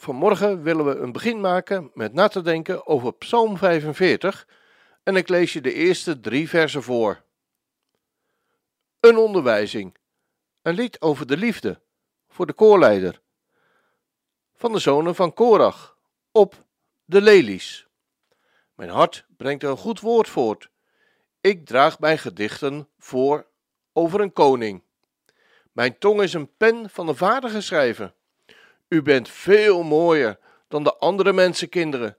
Vanmorgen willen we een begin maken met na te denken over Psalm 45 en ik lees je de eerste drie versen voor. Een onderwijzing, een lied over de liefde, voor de koorleider, van de zonen van Korach, op de lelies. Mijn hart brengt een goed woord voort. Ik draag mijn gedichten voor over een koning. Mijn tong is een pen van een vaardige schrijver. U bent veel mooier dan de andere mensenkinderen.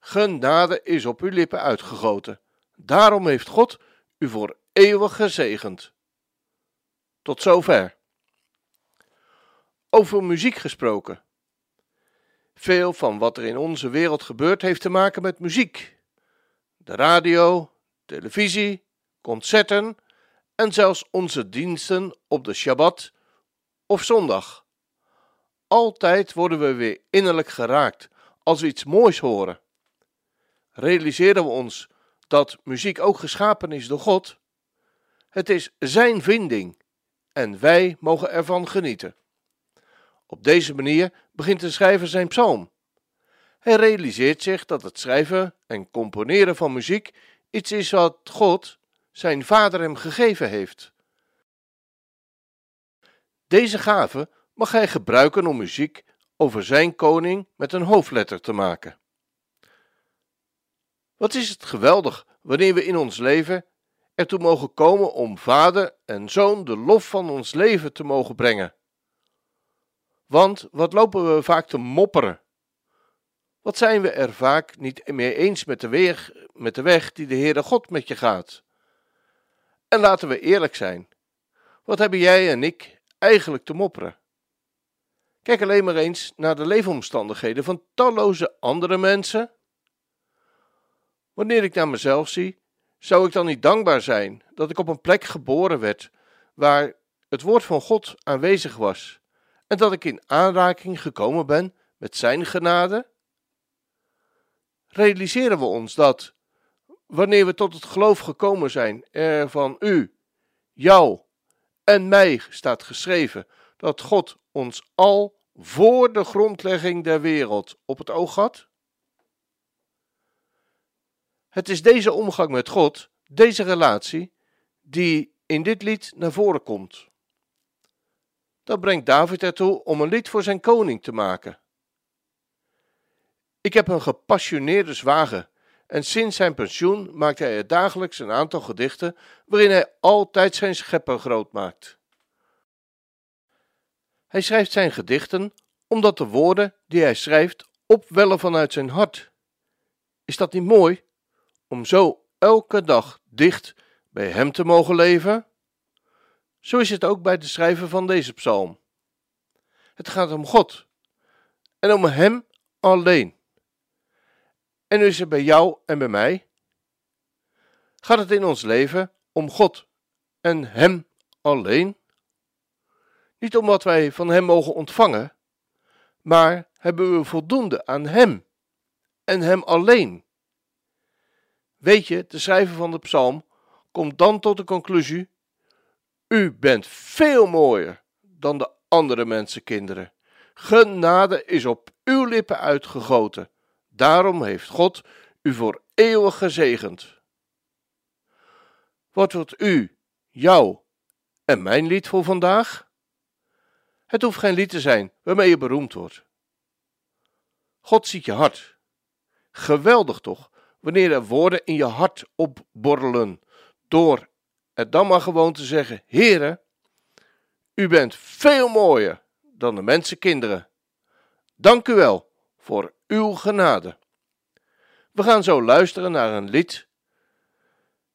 Genade is op uw lippen uitgegoten. Daarom heeft God u voor eeuwig gezegend. Tot zover. Over muziek gesproken. Veel van wat er in onze wereld gebeurt heeft te maken met muziek. De radio, televisie, concerten en zelfs onze diensten op de Shabbat of zondag. Altijd worden we weer innerlijk geraakt als we iets moois horen. Realiseren we ons dat muziek ook geschapen is door God? Het is Zijn vinding en wij mogen ervan genieten. Op deze manier begint de schrijver zijn psalm. Hij realiseert zich dat het schrijven en componeren van muziek iets is wat God, zijn vader, hem gegeven heeft. Deze gave mag hij gebruiken om muziek over zijn koning met een hoofdletter te maken. Wat is het geweldig wanneer we in ons leven ertoe mogen komen om vader en zoon de lof van ons leven te mogen brengen. Want wat lopen we vaak te mopperen? Wat zijn we er vaak niet meer eens met de, weg, met de weg die de Heere God met je gaat? En laten we eerlijk zijn. Wat hebben jij en ik eigenlijk te mopperen? Kijk alleen maar eens naar de leefomstandigheden van talloze andere mensen. Wanneer ik naar mezelf zie, zou ik dan niet dankbaar zijn dat ik op een plek geboren werd waar het woord van God aanwezig was en dat ik in aanraking gekomen ben met Zijn genade? Realiseren we ons dat, wanneer we tot het geloof gekomen zijn, er van U, jou en mij staat geschreven dat God ons al voor de grondlegging der wereld op het oog had? Het is deze omgang met God, deze relatie, die in dit lied naar voren komt. Dat brengt David ertoe om een lied voor zijn koning te maken. Ik heb een gepassioneerde zwager en sinds zijn pensioen maakt hij er dagelijks een aantal gedichten waarin hij altijd zijn schepper groot maakt. Hij schrijft zijn gedichten omdat de woorden die hij schrijft opwellen vanuit zijn hart. Is dat niet mooi? Om zo elke dag dicht bij hem te mogen leven? Zo is het ook bij de schrijver van deze psalm. Het gaat om God en om Hem alleen. En is het bij jou en bij mij. Gaat het in ons leven om God en Hem alleen? Niet om wat wij van Hem mogen ontvangen, maar hebben we voldoende aan Hem en Hem alleen? Weet je, de schrijver van de psalm komt dan tot de conclusie: U bent veel mooier dan de andere mensenkinderen. Genade is op uw lippen uitgegoten. Daarom heeft God u voor eeuwig gezegend. Wat wordt u, jou en mijn lied voor vandaag? Het hoeft geen lied te zijn waarmee je beroemd wordt. God ziet je hart. Geweldig toch, wanneer er woorden in je hart opborrelen, door het dan maar gewoon te zeggen: Heere, u bent veel mooier dan de mensenkinderen. Dank u wel voor uw genade. We gaan zo luisteren naar een lied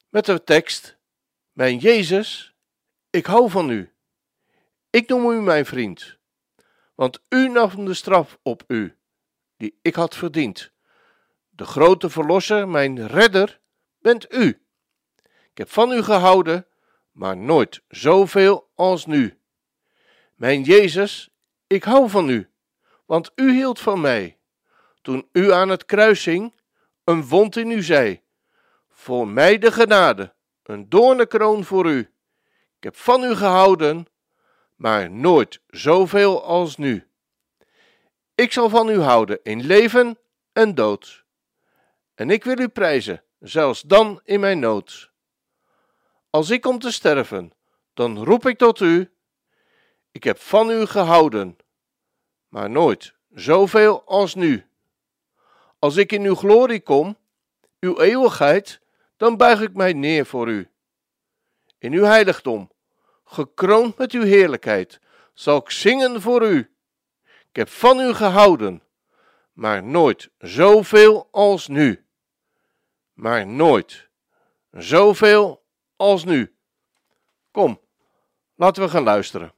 met de tekst: Mijn Jezus, ik hou van u. Ik noem u mijn vriend, want u nam de straf op u, die ik had verdiend, De grote verlosser, mijn redder, bent u. Ik heb van u gehouden, maar nooit zoveel als nu. Mijn Jezus, ik hou van u, want u hield van mij. Toen u aan het kruis hing, een wond in uw zij. Voor mij de genade, een doornenkroon voor u. Ik heb van u gehouden, maar nooit zoveel als nu. Ik zal van u houden in leven en dood. En ik wil u prijzen, zelfs dan in mijn nood. Als ik kom te sterven, dan roep ik tot u. Ik heb van u gehouden, maar nooit zoveel als nu. Als ik in uw glorie kom, uw eeuwigheid, dan buig ik mij neer voor u. In uw heiligdom, gekroond met uw heerlijkheid, zal ik zingen voor u. Ik heb van u gehouden, maar nooit zoveel als nu. Maar nooit zoveel als nu. Kom, laten we gaan luisteren.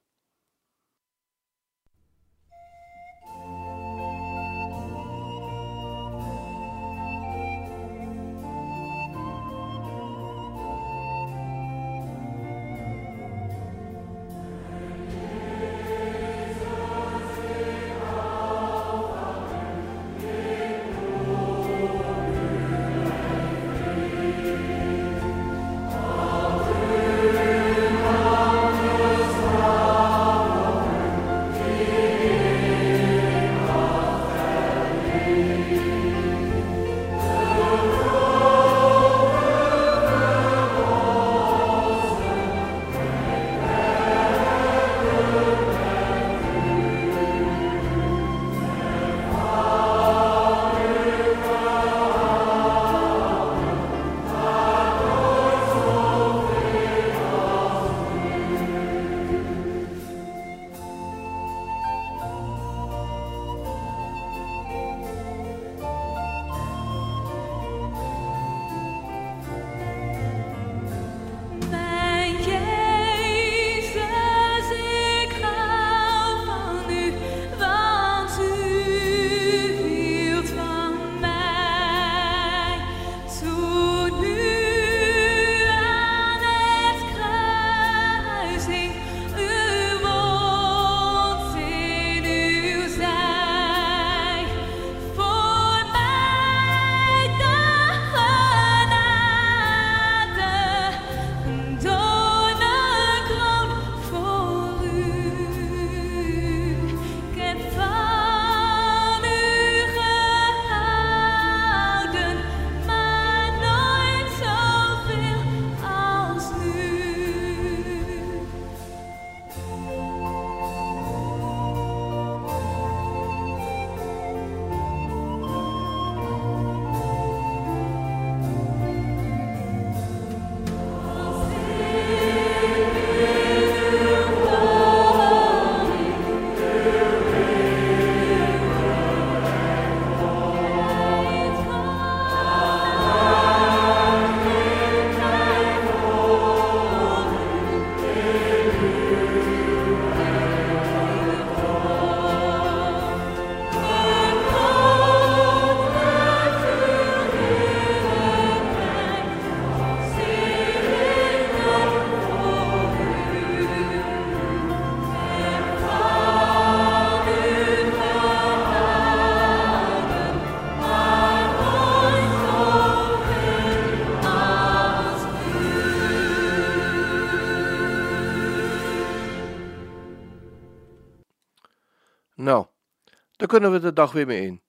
Dan kunnen we de dag weer mee in.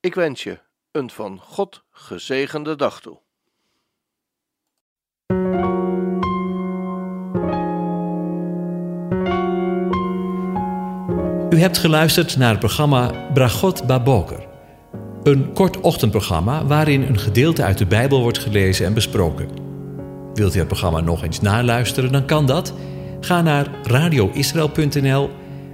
Ik wens je een van God gezegende dag toe. U hebt geluisterd naar het programma Bragot Baboker. Een kort ochtendprogramma waarin een gedeelte uit de Bijbel wordt gelezen en besproken. Wilt u het programma nog eens naluisteren, dan kan dat. Ga naar radioisrael.nl